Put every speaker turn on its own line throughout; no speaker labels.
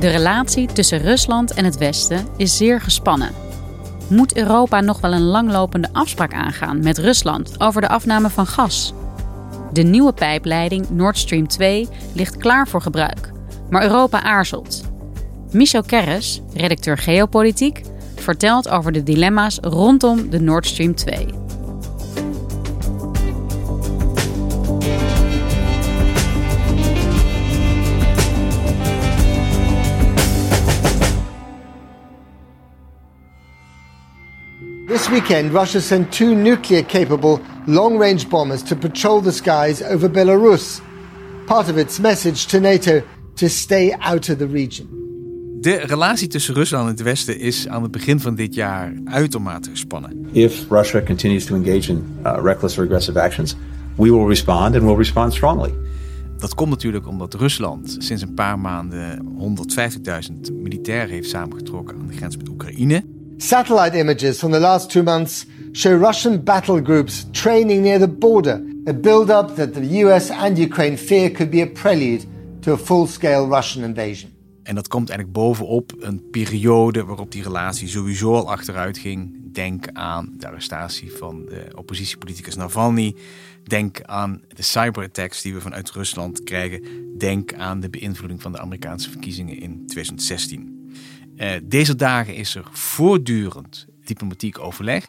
De relatie tussen Rusland en het Westen is zeer gespannen. Moet Europa nog wel een langlopende afspraak aangaan met Rusland over de afname van gas? De nieuwe pijpleiding Nord Stream 2 ligt klaar voor gebruik, maar Europa aarzelt. Michel Kerres, redacteur geopolitiek, vertelt over de dilemma's rondom de Nord Stream 2.
Weekend, Russia sent two nuclear capable long range bombers to patrol the skies over Belarus, part of its message to NATO to stay out of the region.
De relatie tussen Rusland en het Westen is aan het begin van dit jaar uitermate gespannen.
If Russia continues to engage in uh, reckless or aggressive actions, we will respond and we'll respond strongly.
Dat komt natuurlijk omdat Rusland sinds een paar maanden 150.000 militairen heeft samengetrokken aan de grens met Oekraïne.
Satellite images from the last two months show Russian battle groups training near the border, a build-up that the US and Ukraine fear could be a prelude to a full-scale Russian invasion.
En dat komt eigenlijk bovenop een periode waarop die relatie sowieso al achteruit ging. Denk aan de arrestatie van de oppositiepoliticus Navalny. Denk aan de cyberattacks die we vanuit Rusland krijgen. Denk aan de beïnvloeding van de Amerikaanse verkiezingen in 2016. Uh, deze dagen is er voortdurend diplomatiek overleg.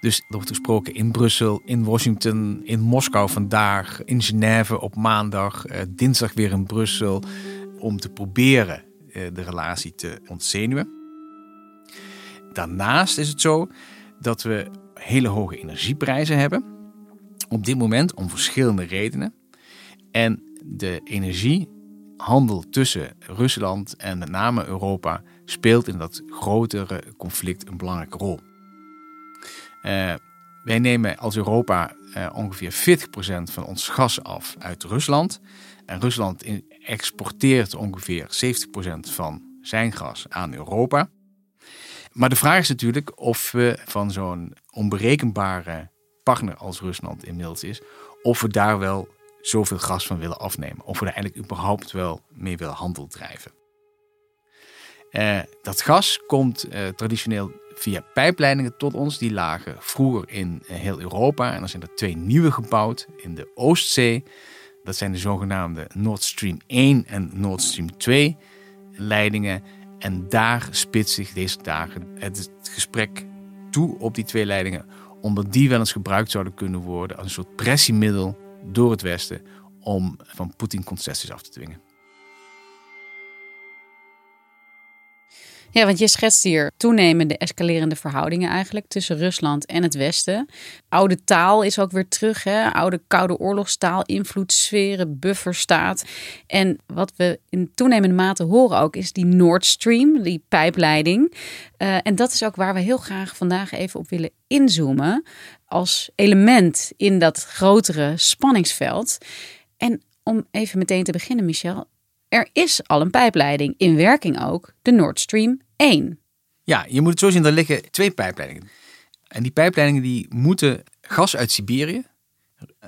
Dus er wordt gesproken in Brussel, in Washington, in Moskou vandaag, in Genève op maandag, uh, dinsdag weer in Brussel. Om te proberen uh, de relatie te ontzenuwen. Daarnaast is het zo dat we hele hoge energieprijzen hebben. Op dit moment om verschillende redenen. En de energiehandel tussen Rusland en met name Europa speelt in dat grotere conflict een belangrijke rol. Uh, wij nemen als Europa uh, ongeveer 40% van ons gas af uit Rusland. En Rusland exporteert ongeveer 70% van zijn gas aan Europa. Maar de vraag is natuurlijk of we van zo'n onberekenbare partner als Rusland inmiddels is, of we daar wel zoveel gas van willen afnemen. Of we daar eigenlijk überhaupt wel mee willen handel drijven. Uh, dat gas komt uh, traditioneel via pijpleidingen tot ons. Die lagen vroeger in uh, heel Europa. En dan zijn er twee nieuwe gebouwd in de Oostzee. Dat zijn de zogenaamde Nord Stream 1 en Nord Stream 2 leidingen. En daar spitst zich deze dagen het gesprek toe op die twee leidingen. Omdat die wel eens gebruikt zouden kunnen worden als een soort pressiemiddel door het Westen om van Poetin concessies af te dwingen.
Ja, want je schetst hier toenemende escalerende verhoudingen eigenlijk tussen Rusland en het Westen. Oude taal is ook weer terug, hè? oude koude oorlogstaal, invloedssferen, bufferstaat. En wat we in toenemende mate horen ook is die Nord Stream, die pijpleiding. Uh, en dat is ook waar we heel graag vandaag even op willen inzoomen als element in dat grotere spanningsveld. En om even meteen te beginnen, Michel, er is al een pijpleiding, in werking ook, de Nord Stream 1.
Ja, je moet het zo zien, er liggen twee pijpleidingen. En die pijpleidingen die moeten gas uit Siberië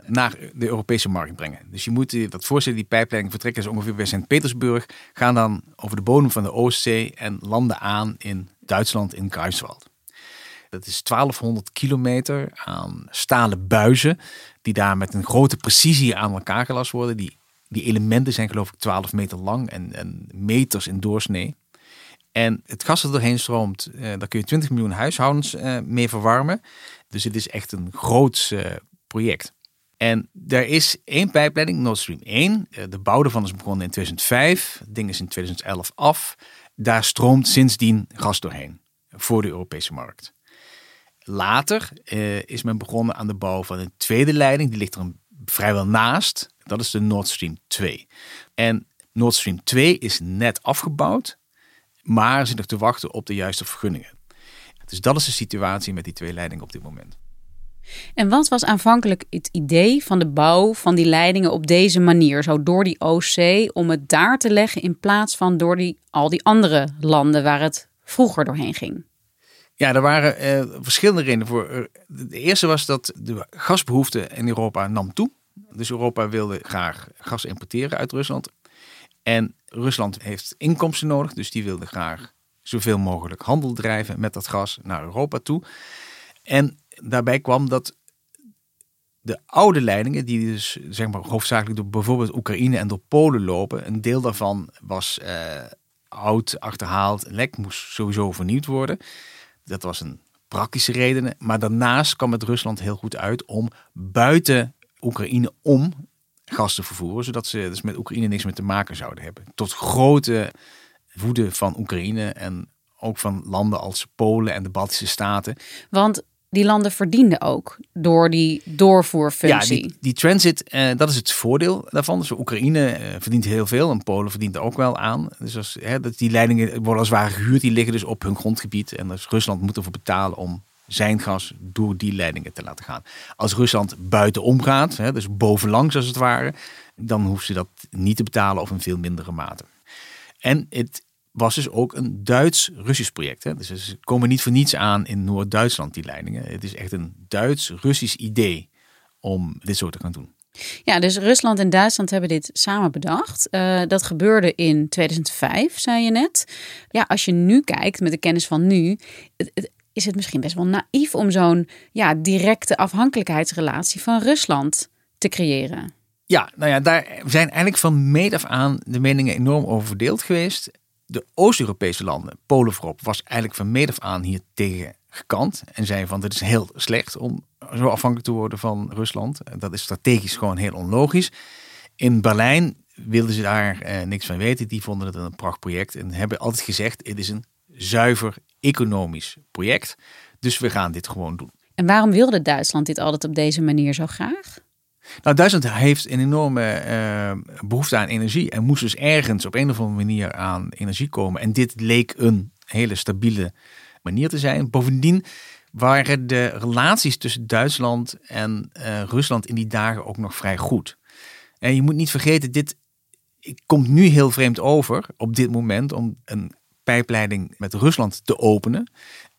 naar de Europese markt brengen. Dus je moet je dat voorstellen, die pijpleiding vertrekken is ongeveer bij Sint-Petersburg, gaan dan over de bodem van de Oostzee en landen aan in Duitsland, in Greifswald. Dat is 1200 kilometer aan stalen buizen. Die daar met een grote precisie aan elkaar gelast worden. Die, die elementen zijn geloof ik 12 meter lang en, en meters in doorsnee. En het gas dat doorheen stroomt, eh, daar kun je 20 miljoen huishoudens eh, mee verwarmen. Dus het is echt een groots eh, project. En er is één pijpleiding, Nord Stream 1. Eh, de bouw daarvan is begonnen in 2005. Het ding is in 2011 af. Daar stroomt sindsdien gas doorheen voor de Europese markt. Later is men begonnen aan de bouw van een tweede leiding. Die ligt er een, vrijwel naast. Dat is de Nord Stream 2. En Nord Stream 2 is net afgebouwd, maar zit nog te wachten op de juiste vergunningen. Dus dat is de situatie met die twee leidingen op dit moment.
En wat was aanvankelijk het idee van de bouw van die leidingen op deze manier, zo door die Oostzee, om het daar te leggen in plaats van door die, al die andere landen waar het vroeger doorheen ging?
Ja, er waren eh, verschillende redenen voor. Eh, de eerste was dat de gasbehoefte in Europa nam toe. Dus Europa wilde graag gas importeren uit Rusland. En Rusland heeft inkomsten nodig, dus die wilde graag zoveel mogelijk handel drijven met dat gas naar Europa toe. En daarbij kwam dat de oude leidingen, die dus zeg maar hoofdzakelijk door bijvoorbeeld Oekraïne en door Polen lopen, een deel daarvan was uh, oud, achterhaald, lek, moest sowieso vernieuwd worden. Dat was een praktische reden. Maar daarnaast kwam het Rusland heel goed uit om buiten Oekraïne om gas te vervoeren, zodat ze dus met Oekraïne niks meer te maken zouden hebben. Tot grote woede van Oekraïne en ook van landen als Polen en de Baltische Staten.
Want die landen verdienden ook door die doorvoerfunctie.
Ja, die, die transit, eh, dat is het voordeel daarvan. Dus Oekraïne eh, verdient heel veel en Polen verdient er ook wel aan. Dus als, hè, dat die leidingen worden als het ware gehuurd, die liggen dus op hun grondgebied. En dus Rusland moet ervoor betalen om zijn gas door die leidingen te laten gaan. Als Rusland buitenom gaat, hè, dus bovenlangs als het ware, dan hoeft ze dat niet te betalen of in veel mindere mate. En het was dus ook een Duits-Russisch project. Hè. Dus ze komen niet voor niets aan in Noord-Duitsland, die leidingen. Het is echt een Duits-Russisch idee om dit zo te gaan doen.
Ja, dus Rusland en Duitsland hebben dit samen bedacht. Uh, dat gebeurde in 2005, zei je net. Ja, als je nu kijkt met de kennis van nu, is het misschien best wel naïef om zo'n ja, directe afhankelijkheidsrelatie van Rusland te creëren.
Ja, nou ja, daar zijn eigenlijk van meet af aan de meningen enorm over verdeeld geweest de Oost-Europese landen, Polen voorop, was eigenlijk van meet af aan hier tegen gekant. En zei van, dit is heel slecht om zo afhankelijk te worden van Rusland. Dat is strategisch gewoon heel onlogisch. In Berlijn wilden ze daar eh, niks van weten. Die vonden het een prachtproject en hebben altijd gezegd, het is een zuiver economisch project. Dus we gaan dit gewoon doen.
En waarom wilde Duitsland dit altijd op deze manier zo graag?
Nou, Duitsland heeft een enorme uh, behoefte aan energie en moest dus ergens op een of andere manier aan energie komen. En dit leek een hele stabiele manier te zijn. Bovendien waren de relaties tussen Duitsland en uh, Rusland in die dagen ook nog vrij goed. En je moet niet vergeten, dit komt nu heel vreemd over op dit moment om een pijpleiding met Rusland te openen.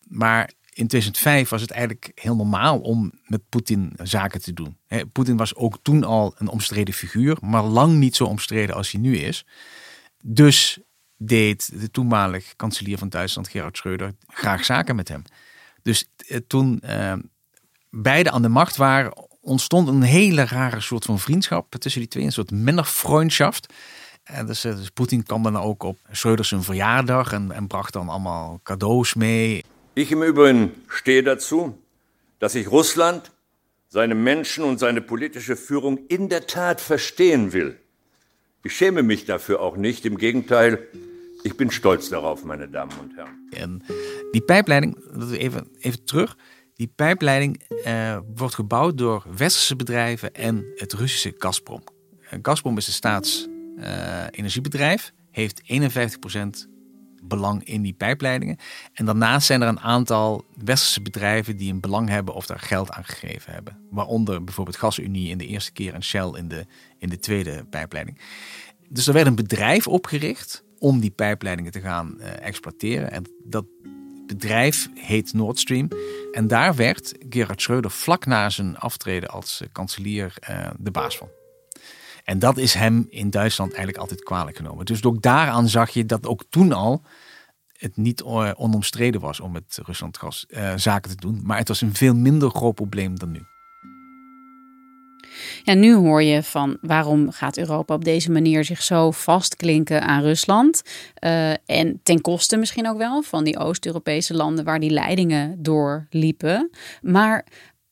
Maar in 2005 was het eigenlijk heel normaal om met Poetin zaken te doen. Poetin was ook toen al een omstreden figuur, maar lang niet zo omstreden als hij nu is. Dus deed de toenmalig kanselier van Duitsland, Gerhard Schröder, graag zaken met hem. Dus eh, toen uh, beide aan de macht waren, ontstond een hele rare soort van vriendschap tussen die twee. Een soort Männerfreundschaft. En dus, eh, dus Poetin kwam dan ook op Schröder zijn verjaardag en, en bracht dan allemaal cadeaus mee.
Ich im Übrigen stehe dazu, dass ich Russland, seine Menschen und seine politische Führung in der Tat verstehen will. Ich schäme mich dafür auch nicht. Im Gegenteil, ich bin stolz darauf, meine Damen und Herren.
En die pijpleiding, even, even terug. Die pijpleiding uh, wordt gebouwd door westerse bedrijven en het Russische Gazprom. Gazprom is een staatsenergiebedrijf, uh, heeft 51% belang in die pijpleidingen. En daarnaast zijn er een aantal westerse bedrijven die een belang hebben of daar geld aan gegeven hebben. Waaronder bijvoorbeeld GasUnie in de eerste keer en Shell in de, in de tweede pijpleiding. Dus er werd een bedrijf opgericht om die pijpleidingen te gaan uh, exploiteren. En dat bedrijf heet Nord Stream. En daar werd Gerhard Schröder vlak na zijn aftreden als uh, kanselier uh, de baas van. En dat is hem in Duitsland eigenlijk altijd kwalijk genomen. Dus ook daaraan zag je dat ook toen al het niet uh, onomstreden was om met Rusland gas uh, zaken te doen. Maar het was een veel minder groot probleem dan nu.
Ja, nu hoor je van waarom gaat Europa op deze manier zich zo vastklinken aan Rusland. Uh, en ten koste misschien ook wel van die Oost-Europese landen waar die leidingen doorliepen. Maar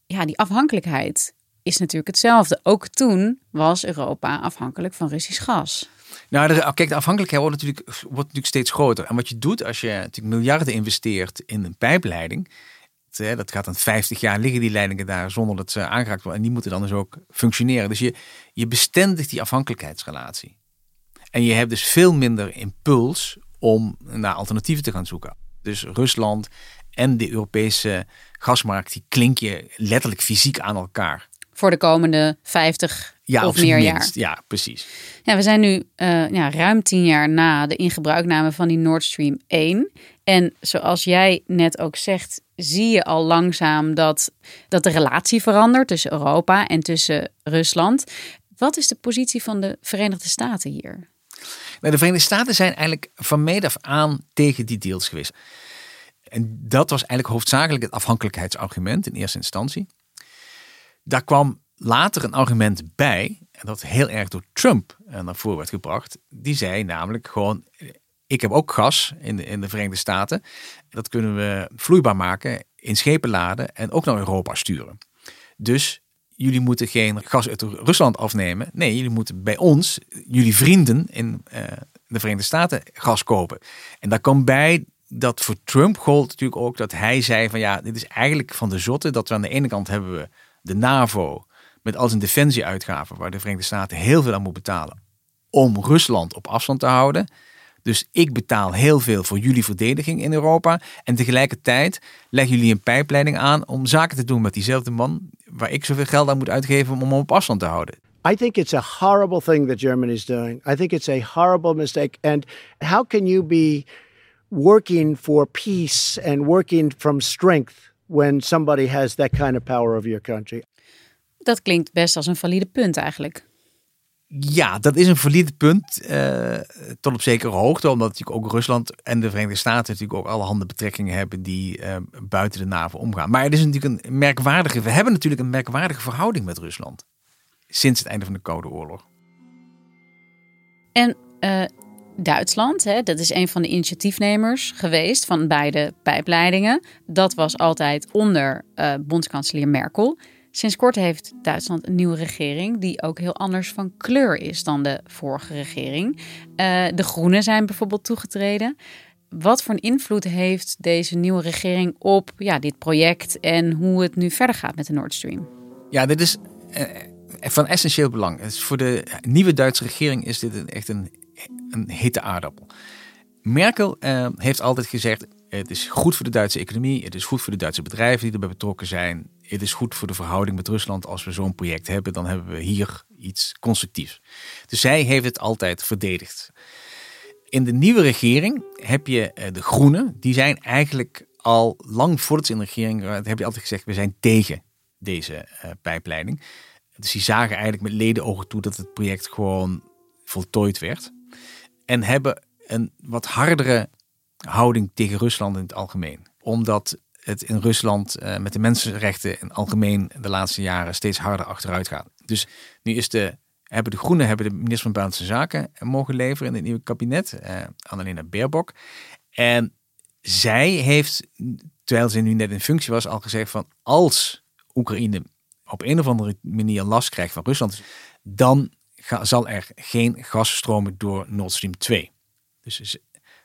ja, die afhankelijkheid is natuurlijk hetzelfde. Ook toen was Europa afhankelijk van Russisch gas.
Nou, kijk, de afhankelijkheid wordt natuurlijk, wordt natuurlijk steeds groter. En wat je doet als je natuurlijk miljarden investeert in een pijpleiding, dat gaat dan 50 jaar liggen die leidingen daar zonder dat ze aangeraakt worden. En die moeten dan dus ook functioneren. Dus je, je bestendigt die afhankelijkheidsrelatie. En je hebt dus veel minder impuls om naar alternatieven te gaan zoeken. Dus Rusland en de Europese gasmarkt, die klink je letterlijk fysiek aan elkaar.
Voor de komende 50 ja, of meer jaar.
Ja, precies.
Ja, we zijn nu uh, ja, ruim tien jaar na de ingebruikname van die Nord Stream 1. En zoals jij net ook zegt, zie je al langzaam dat, dat de relatie verandert tussen Europa en tussen Rusland. Wat is de positie van de Verenigde Staten hier?
Nou, de Verenigde Staten zijn eigenlijk van meet af aan tegen die deals geweest. En dat was eigenlijk hoofdzakelijk het afhankelijkheidsargument in eerste instantie. Daar kwam later een argument bij, en dat heel erg door Trump naar voren werd gebracht. Die zei namelijk gewoon, ik heb ook gas in de, in de Verenigde Staten. Dat kunnen we vloeibaar maken, in schepen laden en ook naar Europa sturen. Dus jullie moeten geen gas uit Rusland afnemen. Nee, jullie moeten bij ons, jullie vrienden in uh, de Verenigde Staten, gas kopen. En daar kwam bij dat voor Trump gold natuurlijk ook dat hij zei van ja, dit is eigenlijk van de zotte dat we aan de ene kant hebben we de NAVO met al zijn defensieuitgaven waar de Verenigde Staten heel veel aan moet betalen om Rusland op afstand te houden. Dus ik betaal heel veel voor jullie verdediging in Europa. En tegelijkertijd leggen jullie een pijpleiding aan om zaken te doen met diezelfde man waar ik zoveel geld aan moet uitgeven om hem op afstand te houden.
I think it's a horrible thing that Germany is doing. I think it's a horrible mistake. And how can you be working for peace and working from strength when somebody has that kind of power over your country?
Dat klinkt best als een valide punt eigenlijk.
Ja, dat is een valide punt uh, tot op zekere hoogte. Omdat natuurlijk ook Rusland en de Verenigde Staten natuurlijk ook allerhande betrekkingen hebben die uh, buiten de NAVO omgaan. Maar het is natuurlijk een merkwaardige, we hebben natuurlijk een merkwaardige verhouding met Rusland. Sinds het einde van de Koude Oorlog.
En uh, Duitsland, hè, dat is een van de initiatiefnemers geweest van beide pijpleidingen. Dat was altijd onder bondskanselier Merkel. Sinds kort heeft Duitsland een nieuwe regering die ook heel anders van kleur is dan de vorige regering. Uh, de Groenen zijn bijvoorbeeld toegetreden. Wat voor een invloed heeft deze nieuwe regering op ja, dit project en hoe het nu verder gaat met de Nord Stream?
Ja, dit is uh, van essentieel belang. voor de nieuwe Duitse regering is dit echt een, een hitte aardappel. Merkel uh, heeft altijd gezegd: het is goed voor de Duitse economie, het is goed voor de Duitse bedrijven die erbij betrokken zijn het is goed voor de verhouding met Rusland. Als we zo'n project hebben, dan hebben we hier iets constructiefs. Dus zij heeft het altijd verdedigd. In de nieuwe regering heb je eh, de Groenen. Die zijn eigenlijk al lang voordat ze in de regering waren, heb je altijd gezegd, we zijn tegen deze uh, pijpleiding. Dus die zagen eigenlijk met ledenogen toe dat het project gewoon voltooid werd. En hebben een wat hardere houding tegen Rusland in het algemeen. Omdat het in Rusland uh, met de mensenrechten in algemeen de laatste jaren steeds harder achteruit gaat. Dus nu is de, hebben de Groenen hebben de minister van Buitenlandse Zaken mogen leveren in het nieuwe kabinet, uh, Annalena Baerbock. En zij heeft, terwijl ze nu net in functie was, al gezegd van als Oekraïne op een of andere manier last krijgt van Rusland, dan zal er geen gas stromen door Nord Stream 2. Dus,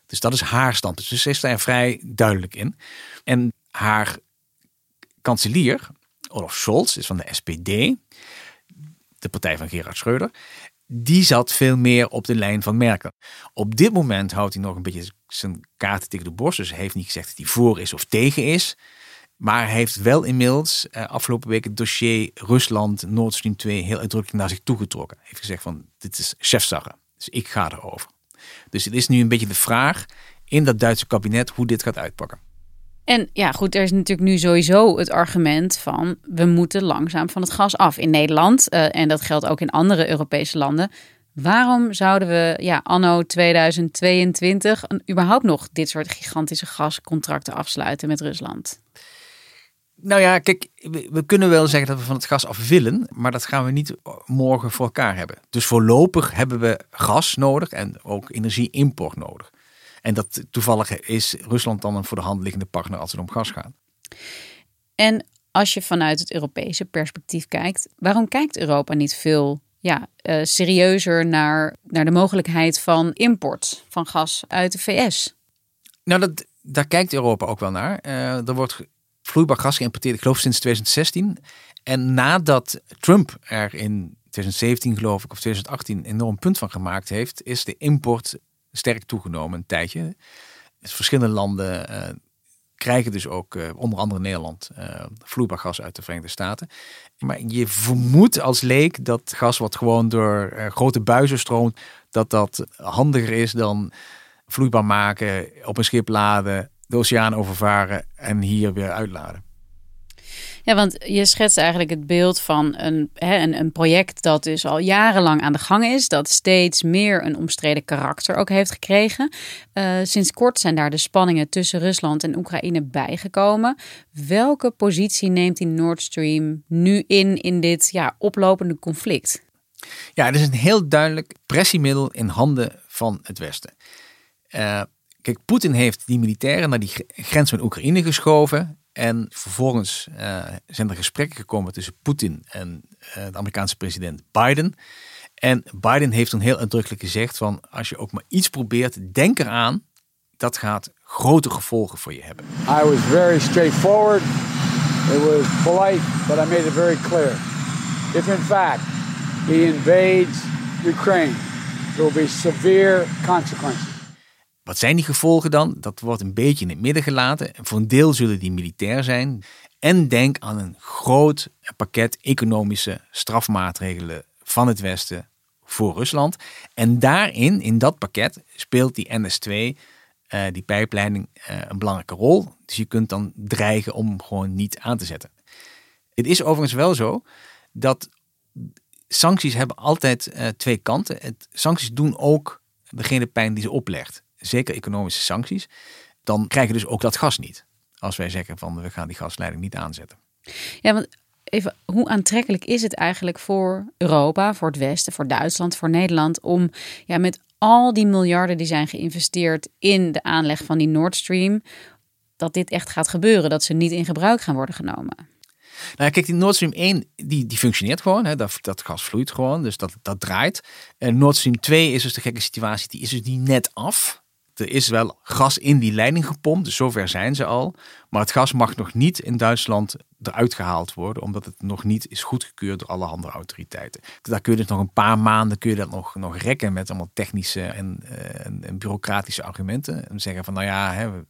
dus dat is haar standpunt. Dus ze is daar vrij duidelijk in. En haar kanselier, Olaf Scholz, is van de SPD, de partij van Gerhard Schreuder, die zat veel meer op de lijn van Merkel. Op dit moment houdt hij nog een beetje zijn kaarten tegen de borst. Dus hij heeft niet gezegd dat hij voor is of tegen is. Maar hij heeft wel inmiddels eh, afgelopen week het dossier Rusland Nord Stream 2 heel uitdrukkelijk naar zich toegetrokken. Hij heeft gezegd van dit is chefsache. Dus ik ga erover. Dus het is nu een beetje de vraag in dat Duitse kabinet hoe dit gaat uitpakken.
En ja, goed, er is natuurlijk nu sowieso het argument van we moeten langzaam van het gas af in Nederland. Uh, en dat geldt ook in andere Europese landen. Waarom zouden we ja, anno 2022 een, überhaupt nog dit soort gigantische gascontracten afsluiten met Rusland?
Nou ja, kijk, we, kunnen wel zeggen dat we van het gas af willen, maar dat gaan we niet morgen voor elkaar hebben. Dus voorlopig hebben we gas nodig en ook energieimport nodig. En dat toevallig is Rusland dan een voor de hand liggende partner als het om gas gaat.
En als je vanuit het Europese perspectief kijkt, waarom kijkt Europa niet veel ja, uh, serieuzer naar, naar de mogelijkheid van import van gas uit de VS?
Nou, dat, daar kijkt Europa ook wel naar. Uh, er wordt vloeibaar gas geïmporteerd, ik geloof sinds 2016. En nadat Trump er in 2017 geloof ik of 2018 enorm punt van gemaakt heeft, is de import sterk toegenomen een tijdje. Dus verschillende landen uh, krijgen dus ook, uh, onder andere Nederland, uh, vloeibaar gas uit de Verenigde Staten. Maar je vermoedt als leek dat gas wat gewoon door grote buizen stroomt, dat dat handiger is dan vloeibaar maken, op een schip laden, de oceaan overvaren en hier weer uitladen.
Ja, want je schetst eigenlijk het beeld van een, hè, een, een project dat dus al jarenlang aan de gang is, dat steeds meer een omstreden karakter ook heeft gekregen. Uh, sinds kort zijn daar de spanningen tussen Rusland en Oekraïne bijgekomen. Welke positie neemt die Nord Stream nu in in dit ja, oplopende conflict?
Ja, het is een heel duidelijk pressiemiddel in handen van het Westen. Uh, kijk, Poetin heeft die militairen naar die grens met Oekraïne geschoven. En vervolgens uh, zijn er gesprekken gekomen tussen Poetin en uh, de Amerikaanse president Biden. En Biden heeft toen heel uitdrukkelijk gezegd van als je ook maar iets probeert, denk eraan, dat gaat grote gevolgen voor je hebben.
I was very straightforward. It was polite, but I made it very clear. If in fact he invades Ukraine, there will be severe consequences.
Wat zijn die gevolgen dan? Dat wordt een beetje in het midden gelaten. Voor een deel zullen die militair zijn. En denk aan een groot pakket economische strafmaatregelen van het Westen voor Rusland. En daarin, in dat pakket, speelt die NS2, uh, eh, die pijpleiding, uh, een belangrijke rol. Dus je kunt dan dreigen om gewoon niet aan te zetten. Het is overigens wel zo dat sancties hebben altijd uh, twee kanten. Het, sancties doen ook degene pijn die ze oplegt zeker economische sancties, dan krijg je dus ook dat gas niet. Als wij zeggen van we gaan die gasleiding niet aanzetten.
Ja, want even, hoe aantrekkelijk is het eigenlijk voor Europa, voor het Westen, voor Duitsland, voor Nederland om ja, met al die miljarden die zijn geïnvesteerd in de aanleg van die Nord Stream, dat dit echt gaat gebeuren, dat ze niet in gebruik gaan worden genomen?
Nou, kijk, die Nord Stream 1 die, die functioneert gewoon. Hè, dat, dat gas vloeit gewoon, dus dat, dat draait. En Nord Stream 2 is dus de gekke situatie, die is dus niet net af er is wel gas in die leiding gepompt, dus zover zijn ze al. Maar het gas mag nog niet in Duitsland eruit gehaald worden, omdat het nog niet is goedgekeurd door alle andere autoriteiten. Daar kun je dus nog een paar maanden kun je dat nog, nog rekken met allemaal technische en, uh, en, bureaucratische argumenten. En zeggen van nou ja, hè, we,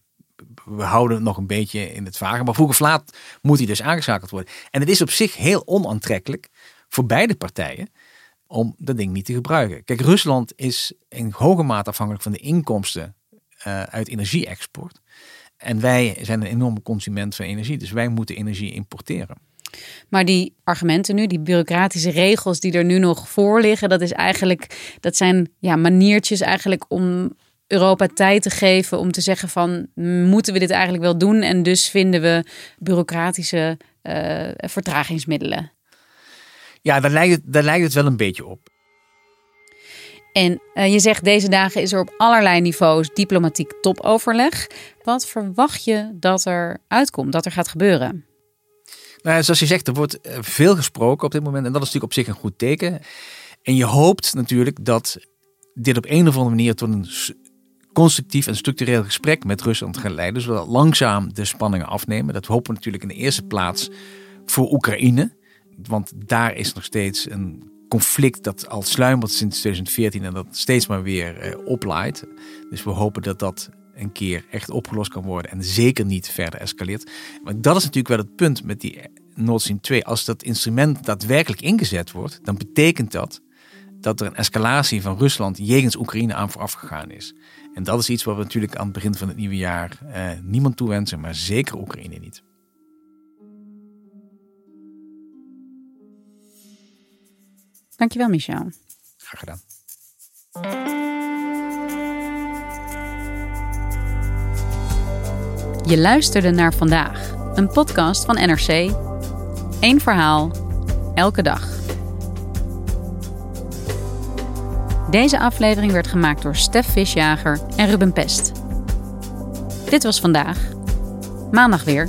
we, houden het nog een beetje in het vage. Maar vroeg of laat moet hij dus aangeschakeld worden. En het is op zich heel onaantrekkelijk voor beide partijen om dat ding niet te gebruiken. Kijk, Rusland is in hoge mate afhankelijk van de inkomsten uh, uit energie-export. En wij zijn een enorme consument van energie, dus wij moeten energie importeren.
Maar die argumenten nu, die bureaucratische regels die er nu nog voor liggen, dat is eigenlijk, dat zijn ja, maniertjes eigenlijk om Europa tijd te geven om te zeggen van moeten we dit eigenlijk wel doen? En dus vinden we bureaucratische uh, vertragingsmiddelen.
Ja, daar lijkt, het, daar lijkt het wel een beetje op.
En uh, je zegt deze dagen is er op allerlei niveaus diplomatiek topoverleg. Wat verwacht je dat er uitkomt, dat er gaat gebeuren?
Nou, zoals je zegt, er wordt eh, veel gesproken op dit moment. En dat is natuurlijk op zich een goed teken. En je hoopt natuurlijk dat dit op een of andere manier tot een constructief en structureel gesprek met Rusland gaat leiden. Zodat langzaam de spanningen afnemen. Dat hopen we natuurlijk in de eerste plaats voor Oekraïne. Want daar is nog steeds een conflict dat al sluimert sinds 2014 en dat steeds maar weer eh, oplaait. Dus we hopen dat dat een keer echt opgelost kan worden en zeker niet verder escaleert. Maar dat is natuurlijk wel het punt met die Nord Stream 2. Als dat instrument daadwerkelijk ingezet wordt, dan betekent dat dat er een escalatie van Rusland jegens Oekraïne aan vooraf gegaan is. En dat is iets wat we natuurlijk aan het begin van het nieuwe jaar eh, niemand toewensen, maar zeker Oekraïne niet.
Dankjewel, Michel.
Graag gedaan.
Je luisterde naar vandaag, een podcast van NRC. Eén verhaal, elke dag. Deze aflevering werd gemaakt door Stef Visjager en Ruben Pest. Dit was vandaag. Maandag weer.